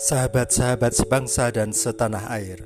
Sahabat-sahabat sebangsa dan setanah air,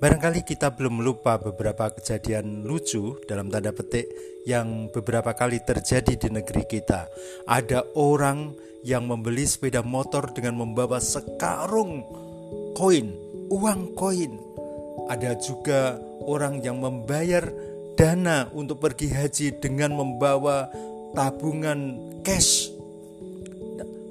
barangkali kita belum lupa beberapa kejadian lucu dalam tanda petik yang beberapa kali terjadi di negeri kita. Ada orang yang membeli sepeda motor dengan membawa sekarung koin, uang koin. Ada juga orang yang membayar dana untuk pergi haji dengan membawa tabungan cash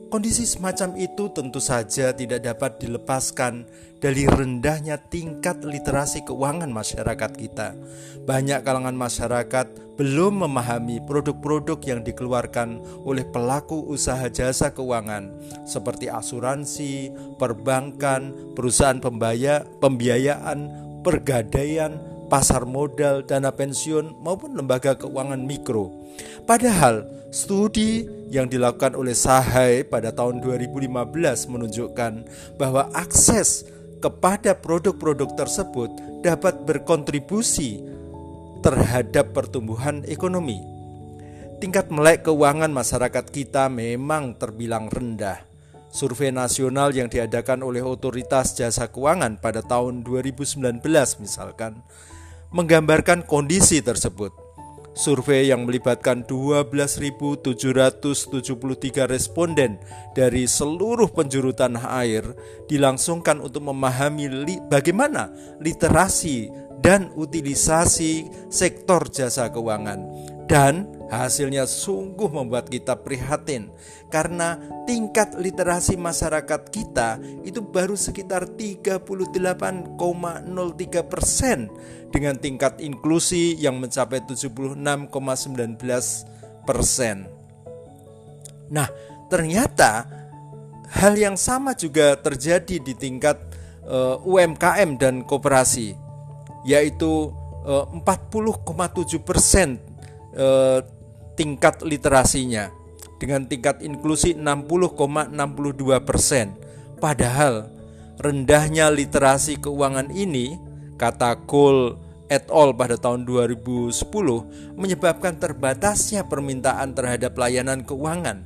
Kondisi semacam itu tentu saja tidak dapat dilepaskan dari rendahnya tingkat literasi keuangan masyarakat kita. Banyak kalangan masyarakat belum memahami produk-produk yang dikeluarkan oleh pelaku usaha jasa keuangan seperti asuransi, perbankan, perusahaan pembaya, pembiayaan, pergadaian, pasar modal, dana pensiun, maupun lembaga keuangan mikro. Padahal studi yang dilakukan oleh Sahai pada tahun 2015 menunjukkan bahwa akses kepada produk-produk tersebut dapat berkontribusi terhadap pertumbuhan ekonomi. Tingkat melek keuangan masyarakat kita memang terbilang rendah. Survei nasional yang diadakan oleh Otoritas Jasa Keuangan pada tahun 2019 misalkan menggambarkan kondisi tersebut. Survei yang melibatkan 12.773 responden dari seluruh penjuru tanah air dilangsungkan untuk memahami li bagaimana literasi dan utilisasi sektor jasa keuangan dan Hasilnya sungguh membuat kita prihatin karena tingkat literasi masyarakat kita itu baru sekitar 38,03 persen dengan tingkat inklusi yang mencapai 76,19 persen. Nah, ternyata hal yang sama juga terjadi di tingkat uh, eh, UMKM dan koperasi, yaitu uh, 40,7 persen uh, tingkat literasinya dengan tingkat inklusi 60,62 persen. Padahal rendahnya literasi keuangan ini, kata Cole et al. pada tahun 2010 menyebabkan terbatasnya permintaan terhadap layanan keuangan.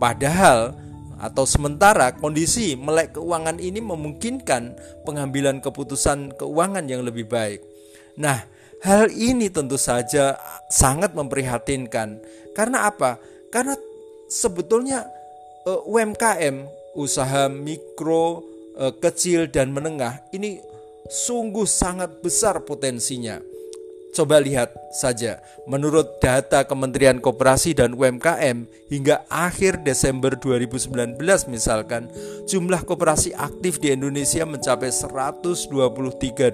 Padahal atau sementara kondisi melek keuangan ini memungkinkan pengambilan keputusan keuangan yang lebih baik. Nah, Hal ini tentu saja sangat memprihatinkan. Karena apa? Karena sebetulnya eh, UMKM, usaha mikro, uh, kecil dan menengah ini sungguh sangat besar potensinya. Coba lihat saja, menurut data Kementerian Koperasi dan UMKM hingga akhir Desember 2019 misalkan, jumlah koperasi aktif di Indonesia mencapai 123.048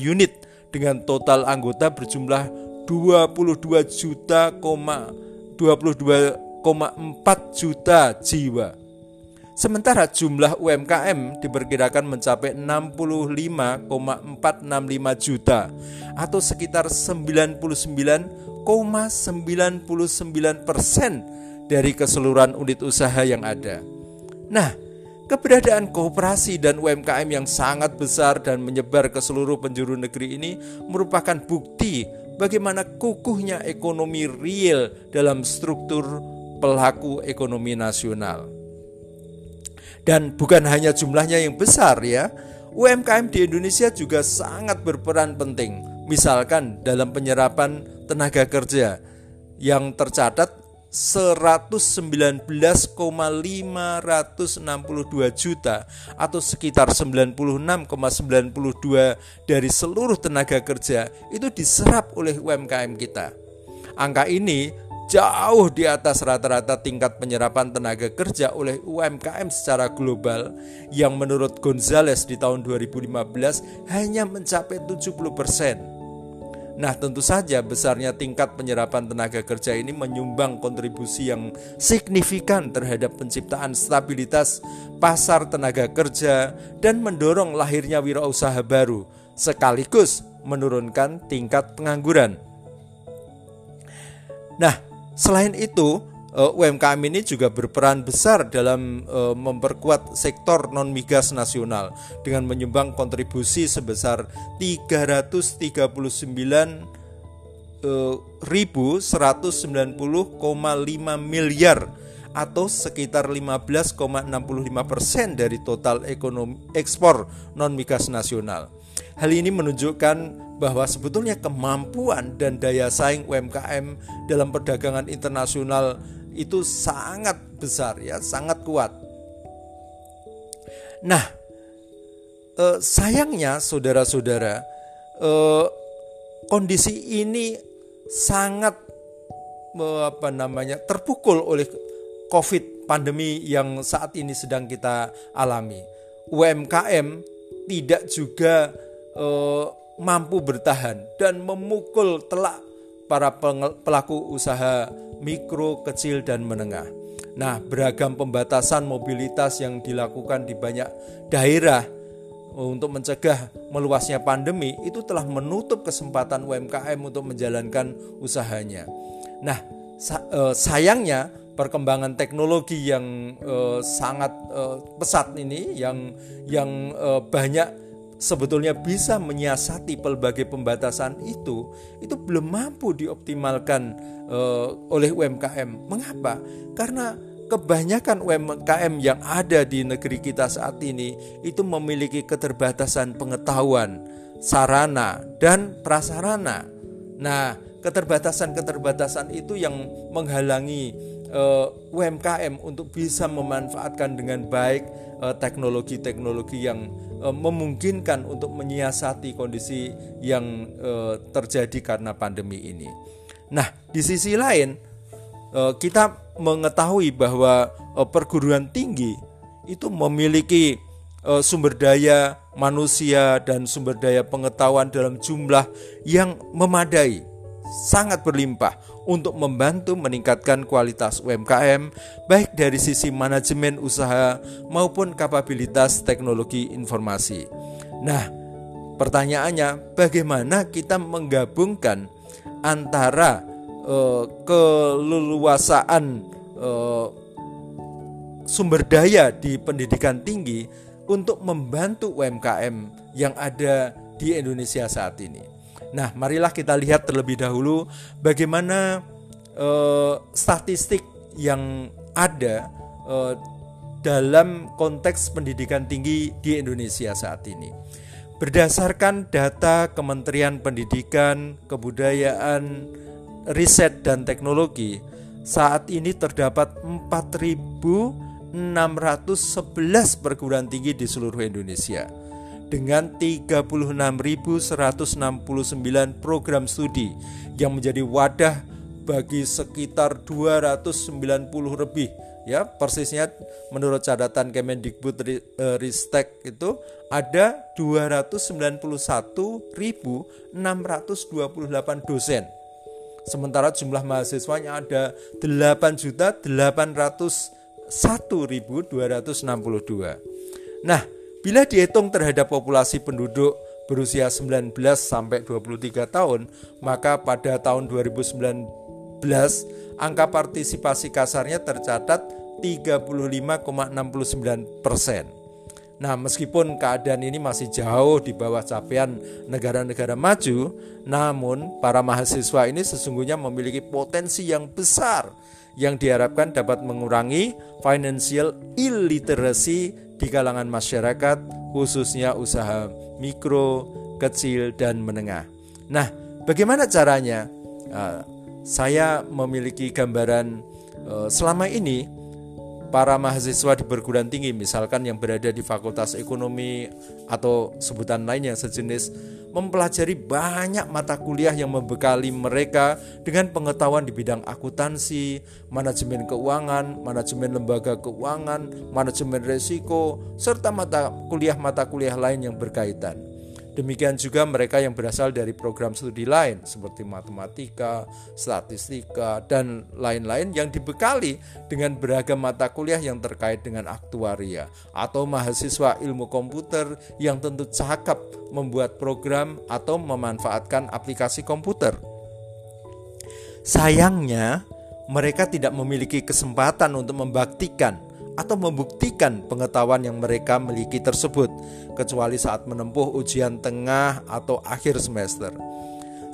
unit dengan total anggota berjumlah 22 juta, 22,4 juta jiwa. Sementara jumlah UMKM diperkirakan mencapai 65,465 juta atau sekitar 99,99 persen dari keseluruhan unit usaha yang ada. Nah, keberadaan kooperasi dan UMKM yang sangat besar dan menyebar ke seluruh penjuru negeri ini merupakan bukti bagaimana kukuhnya ekonomi real dalam struktur pelaku ekonomi nasional. Dan bukan hanya jumlahnya yang besar ya, UMKM di Indonesia juga sangat berperan penting. Misalkan dalam penyerapan tenaga kerja yang tercatat 119,562 juta atau sekitar 96,92 dari seluruh tenaga kerja itu diserap oleh UMKM kita. Angka ini jauh di atas rata-rata tingkat penyerapan tenaga kerja oleh UMKM secara global yang menurut Gonzales di tahun 2015 hanya mencapai 70%. Nah, tentu saja besarnya tingkat penyerapan tenaga kerja ini menyumbang kontribusi yang signifikan terhadap penciptaan stabilitas pasar tenaga kerja dan mendorong lahirnya wirausaha baru sekaligus menurunkan tingkat pengangguran. Nah, Selain itu, eh, UMKM ini juga berperan besar dalam eh, memperkuat sektor non migas nasional dengan menyumbang kontribusi sebesar 339 190,5 miliar atau sekitar 15,65% dari total ekonomi ekspor non migas nasional. Hal ini menunjukkan bahwa sebetulnya kemampuan dan daya saing UMKM dalam perdagangan internasional itu sangat besar ya, sangat kuat. Nah, eh, sayangnya saudara-saudara, eh, kondisi ini sangat eh, apa namanya terpukul oleh COVID pandemi yang saat ini sedang kita alami. UMKM tidak juga eh, mampu bertahan dan memukul telak para pelaku usaha mikro, kecil, dan menengah. Nah, beragam pembatasan mobilitas yang dilakukan di banyak daerah untuk mencegah meluasnya pandemi itu telah menutup kesempatan UMKM untuk menjalankan usahanya. Nah, eh, sayangnya perkembangan teknologi yang eh, sangat pesat ini yang yang banyak sebetulnya bisa menyiasati pelbagai pembatasan itu itu belum mampu dioptimalkan uh, oleh UMKM. Mengapa? Karena kebanyakan UMKM yang ada di negeri kita saat ini itu memiliki keterbatasan pengetahuan, sarana dan prasarana. Nah, keterbatasan-keterbatasan itu yang menghalangi uh, UMKM untuk bisa memanfaatkan dengan baik uh, teknologi-teknologi yang memungkinkan untuk menyiasati kondisi yang uh, terjadi karena pandemi ini. Nah, di sisi lain uh, kita mengetahui bahwa perguruan tinggi itu memiliki sumber daya manusia dan sumber daya pengetahuan dalam jumlah yang memadai, sangat berlimpah untuk membantu meningkatkan kualitas UMKM baik dari sisi manajemen usaha maupun kapabilitas teknologi informasi. Nah, pertanyaannya bagaimana kita menggabungkan antara eh, keleluasaan eh, sumber daya di pendidikan tinggi untuk membantu UMKM yang ada di Indonesia saat ini. Nah, marilah kita lihat terlebih dahulu bagaimana uh, statistik yang ada uh, dalam konteks pendidikan tinggi di Indonesia saat ini. Berdasarkan data Kementerian Pendidikan, Kebudayaan, Riset dan Teknologi, saat ini terdapat 4.611 perguruan tinggi di seluruh Indonesia dengan 36.169 program studi yang menjadi wadah bagi sekitar 290 lebih ya. Persisnya menurut catatan Kemendikbud Ristek itu ada 291.628 dosen. Sementara jumlah mahasiswanya ada 8.801.262 nah Bila dihitung terhadap populasi penduduk berusia 19 sampai 23 tahun, maka pada tahun 2019 angka partisipasi kasarnya tercatat 35,69 persen. Nah, meskipun keadaan ini masih jauh di bawah capaian negara-negara maju, namun para mahasiswa ini sesungguhnya memiliki potensi yang besar yang diharapkan dapat mengurangi financial illiteracy di kalangan masyarakat, khususnya usaha mikro, kecil, dan menengah. Nah, bagaimana caranya? Uh, saya memiliki gambaran uh, selama ini para mahasiswa di perguruan tinggi, misalkan yang berada di Fakultas Ekonomi atau sebutan lain yang sejenis mempelajari banyak mata kuliah yang membekali mereka dengan pengetahuan di bidang akuntansi, manajemen keuangan, manajemen lembaga keuangan, manajemen resiko, serta mata kuliah-mata kuliah lain yang berkaitan. Demikian juga mereka yang berasal dari program studi lain seperti matematika, statistika, dan lain-lain yang dibekali dengan beragam mata kuliah yang terkait dengan aktuaria atau mahasiswa ilmu komputer yang tentu cakap membuat program atau memanfaatkan aplikasi komputer. Sayangnya, mereka tidak memiliki kesempatan untuk membaktikan atau membuktikan pengetahuan yang mereka miliki tersebut, kecuali saat menempuh ujian tengah atau akhir semester.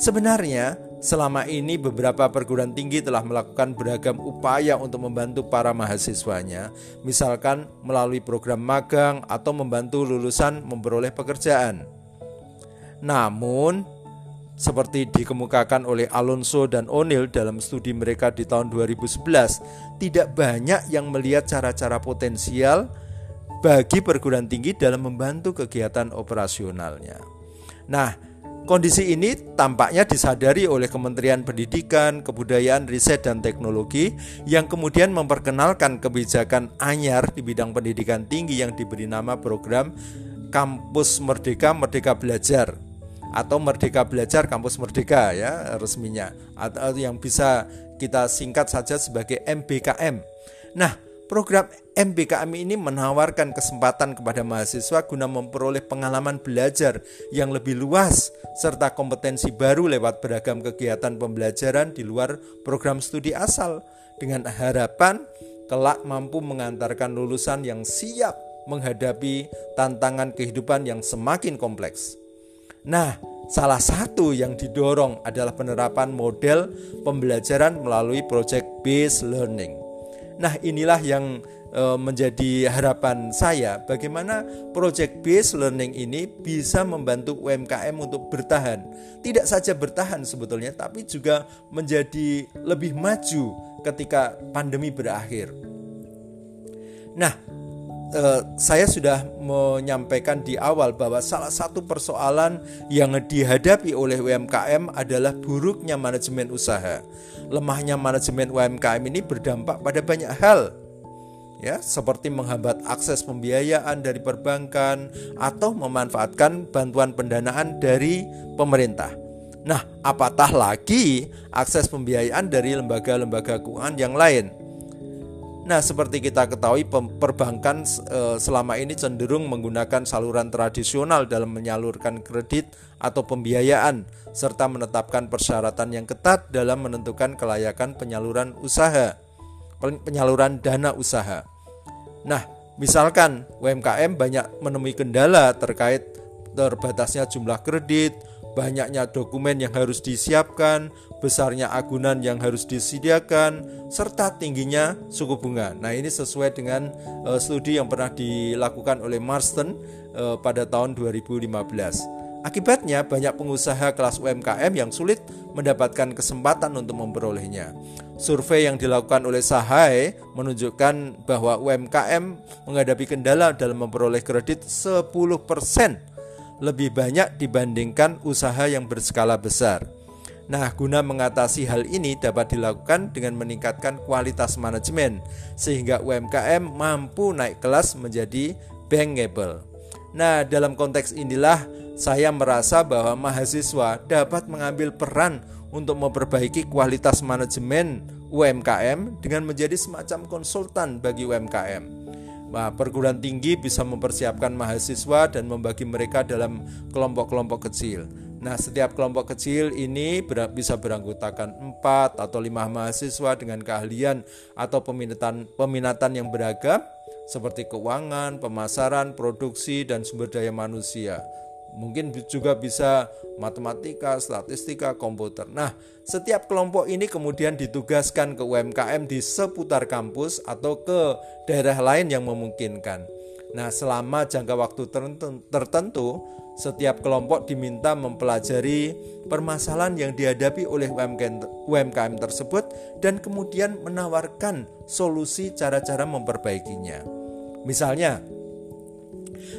Sebenarnya, selama ini beberapa perguruan tinggi telah melakukan beragam upaya untuk membantu para mahasiswanya, misalkan melalui program magang atau membantu lulusan memperoleh pekerjaan. Namun, seperti dikemukakan oleh Alonso dan O'Neill dalam studi mereka di tahun 2011, tidak banyak yang melihat cara-cara potensial bagi perguruan tinggi dalam membantu kegiatan operasionalnya. Nah, Kondisi ini tampaknya disadari oleh Kementerian Pendidikan, Kebudayaan, Riset, dan Teknologi yang kemudian memperkenalkan kebijakan anyar di bidang pendidikan tinggi yang diberi nama program Kampus Merdeka Merdeka Belajar atau Merdeka Belajar Kampus Merdeka ya resminya atau yang bisa kita singkat saja sebagai MBKM. Nah, Program MBKM ini menawarkan kesempatan kepada mahasiswa guna memperoleh pengalaman belajar yang lebih luas serta kompetensi baru lewat beragam kegiatan pembelajaran di luar program studi asal dengan harapan kelak mampu mengantarkan lulusan yang siap menghadapi tantangan kehidupan yang semakin kompleks. Nah, salah satu yang didorong adalah penerapan model pembelajaran melalui project based learning. Nah, inilah yang e, menjadi harapan saya bagaimana project based learning ini bisa membantu UMKM untuk bertahan. Tidak saja bertahan sebetulnya tapi juga menjadi lebih maju ketika pandemi berakhir. Nah, eh, saya sudah menyampaikan di awal bahwa salah satu persoalan yang dihadapi oleh UMKM adalah buruknya manajemen usaha lemahnya manajemen UMKM ini berdampak pada banyak hal ya seperti menghambat akses pembiayaan dari perbankan atau memanfaatkan bantuan pendanaan dari pemerintah. Nah, apatah lagi akses pembiayaan dari lembaga-lembaga keuangan yang lain. Nah, seperti kita ketahui perbankan eh, selama ini cenderung menggunakan saluran tradisional dalam menyalurkan kredit atau pembiayaan serta menetapkan persyaratan yang ketat dalam menentukan kelayakan penyaluran usaha, penyaluran dana usaha. Nah, misalkan UMKM banyak menemui kendala terkait terbatasnya jumlah kredit, banyaknya dokumen yang harus disiapkan, besarnya agunan yang harus disediakan, serta tingginya suku bunga. Nah, ini sesuai dengan uh, studi yang pernah dilakukan oleh Marston uh, pada tahun 2015. Akibatnya banyak pengusaha kelas UMKM yang sulit mendapatkan kesempatan untuk memperolehnya. Survei yang dilakukan oleh Sahai menunjukkan bahwa UMKM menghadapi kendala dalam memperoleh kredit 10% lebih banyak dibandingkan usaha yang berskala besar. Nah, guna mengatasi hal ini dapat dilakukan dengan meningkatkan kualitas manajemen sehingga UMKM mampu naik kelas menjadi bankable. Nah, dalam konteks inilah saya merasa bahwa mahasiswa dapat mengambil peran untuk memperbaiki kualitas manajemen UMKM dengan menjadi semacam konsultan bagi UMKM. Nah, perguruan tinggi bisa mempersiapkan mahasiswa dan membagi mereka dalam kelompok-kelompok kecil. Nah, setiap kelompok kecil ini ber bisa beranggotakan 4 atau 5 mahasiswa dengan keahlian atau peminatan peminatan yang beragam seperti keuangan, pemasaran, produksi, dan sumber daya manusia mungkin juga bisa matematika, statistika, komputer. Nah, setiap kelompok ini kemudian ditugaskan ke UMKM di seputar kampus atau ke daerah lain yang memungkinkan. Nah, selama jangka waktu tertentu, setiap kelompok diminta mempelajari permasalahan yang dihadapi oleh UMKM tersebut dan kemudian menawarkan solusi cara-cara memperbaikinya. Misalnya,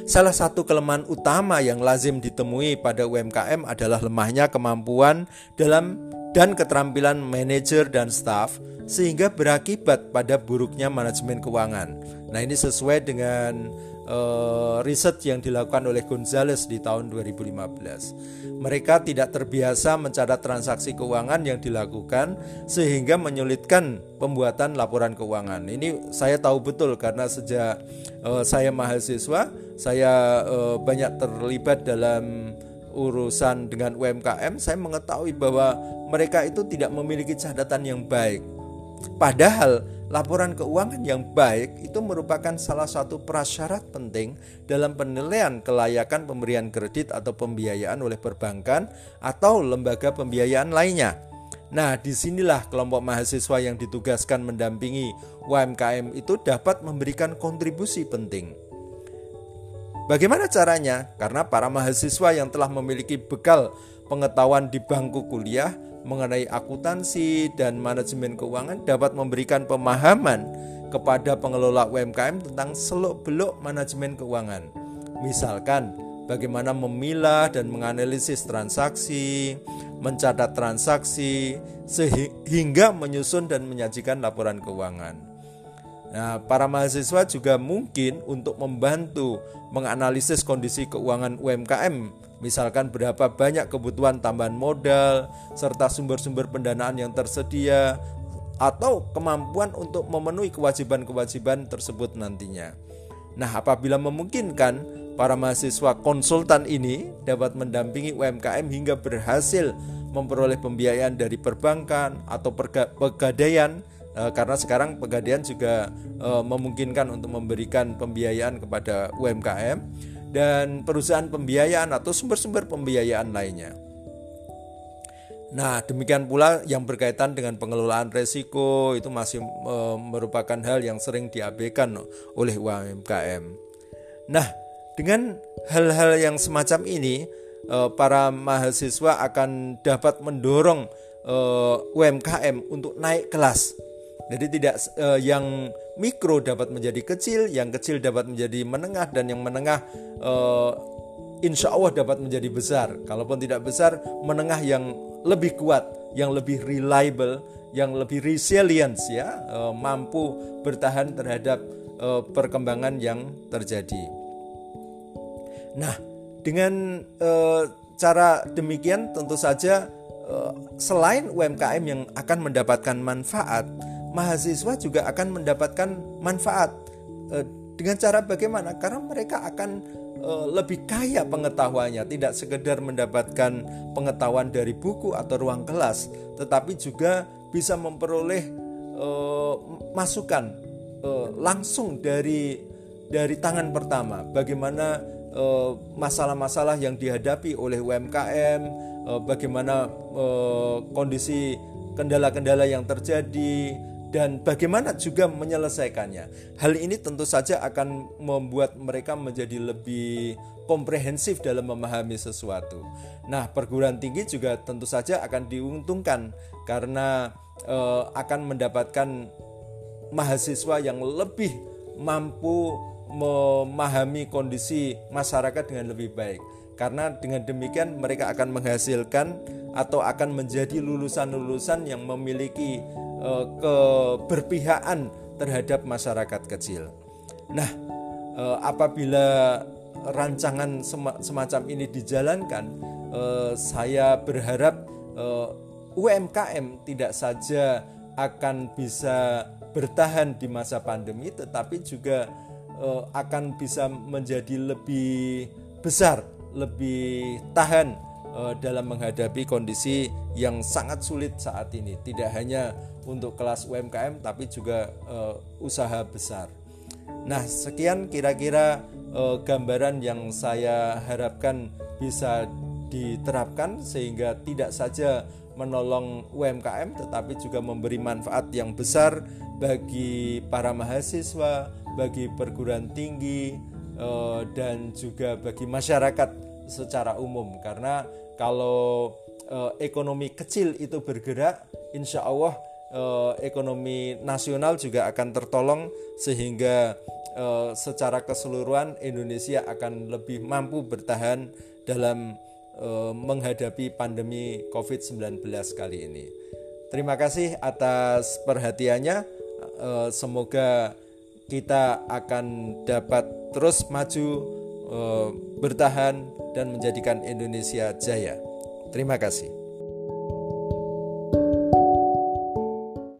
Salah satu kelemahan utama yang lazim ditemui pada UMKM adalah lemahnya kemampuan dalam dan keterampilan manajer dan staf sehingga berakibat pada buruknya manajemen keuangan. Nah, ini sesuai dengan uh, riset yang dilakukan oleh Gonzales di tahun 2015. Mereka tidak terbiasa mencatat transaksi keuangan yang dilakukan sehingga menyulitkan pembuatan laporan keuangan. Ini saya tahu betul karena sejak uh, saya mahasiswa, saya uh, banyak terlibat dalam urusan dengan UMKM, saya mengetahui bahwa mereka itu tidak memiliki catatan yang baik. Padahal laporan keuangan yang baik itu merupakan salah satu prasyarat penting dalam penilaian kelayakan pemberian kredit atau pembiayaan oleh perbankan atau lembaga pembiayaan lainnya. Nah, di sinilah kelompok mahasiswa yang ditugaskan mendampingi UMKM itu dapat memberikan kontribusi penting. Bagaimana caranya? Karena para mahasiswa yang telah memiliki bekal pengetahuan di bangku kuliah mengenai akuntansi dan manajemen keuangan dapat memberikan pemahaman kepada pengelola UMKM tentang seluk-beluk manajemen keuangan. Misalkan, bagaimana memilah dan menganalisis transaksi, mencatat transaksi, sehingga menyusun dan menyajikan laporan keuangan. Nah, para mahasiswa juga mungkin untuk membantu menganalisis kondisi keuangan UMKM Misalkan berapa banyak kebutuhan tambahan modal serta sumber-sumber pendanaan yang tersedia atau kemampuan untuk memenuhi kewajiban-kewajiban tersebut nantinya. Nah, apabila memungkinkan, para mahasiswa konsultan ini dapat mendampingi UMKM hingga berhasil memperoleh pembiayaan dari perbankan atau pegadaian eh, karena sekarang pegadaian juga eh, memungkinkan untuk memberikan pembiayaan kepada UMKM dan perusahaan pembiayaan atau sumber-sumber pembiayaan lainnya. Nah, demikian pula yang berkaitan dengan pengelolaan resiko itu masih e, merupakan hal yang sering diabaikan oleh UMKM. Nah, dengan hal-hal yang semacam ini, e, para mahasiswa akan dapat mendorong e, UMKM untuk naik kelas. Jadi tidak e, yang mikro dapat menjadi kecil, yang kecil dapat menjadi menengah, dan yang menengah uh, insya Allah dapat menjadi besar. Kalaupun tidak besar, menengah yang lebih kuat, yang lebih reliable, yang lebih resilient ya, uh, mampu bertahan terhadap uh, perkembangan yang terjadi. Nah, dengan uh, cara demikian tentu saja selain UMKM yang akan mendapatkan manfaat, mahasiswa juga akan mendapatkan manfaat e, dengan cara bagaimana? Karena mereka akan e, lebih kaya pengetahuannya, tidak sekedar mendapatkan pengetahuan dari buku atau ruang kelas, tetapi juga bisa memperoleh e, masukan langsung dari dari tangan pertama. Bagaimana masalah-masalah yang dihadapi oleh UMKM, bagaimana kondisi kendala-kendala yang terjadi, dan bagaimana juga menyelesaikannya. Hal ini tentu saja akan membuat mereka menjadi lebih komprehensif dalam memahami sesuatu. Nah, perguruan tinggi juga tentu saja akan diuntungkan karena e, akan mendapatkan mahasiswa yang lebih mampu memahami kondisi masyarakat dengan lebih baik. Karena dengan demikian mereka akan menghasilkan atau akan menjadi lulusan-lulusan yang memiliki uh, keberpihakan terhadap masyarakat kecil. Nah, uh, apabila rancangan semacam ini dijalankan, uh, saya berharap UMKM tidak saja akan bisa bertahan di masa pandemi, tetapi juga akan bisa menjadi lebih besar, lebih tahan dalam menghadapi kondisi yang sangat sulit saat ini. Tidak hanya untuk kelas UMKM tapi juga uh, usaha besar. Nah, sekian kira-kira uh, gambaran yang saya harapkan bisa diterapkan sehingga tidak saja menolong UMKM tetapi juga memberi manfaat yang besar bagi para mahasiswa, bagi perguruan tinggi dan juga bagi masyarakat secara umum karena kalau ekonomi kecil itu bergerak insya Allah eh, ekonomi nasional juga akan tertolong sehingga eh, secara keseluruhan Indonesia akan lebih mampu bertahan dalam eh, menghadapi pandemi COVID-19 kali ini. Terima kasih atas perhatiannya. Eh, semoga kita akan dapat terus maju, eh, bertahan, dan menjadikan Indonesia jaya. Terima kasih.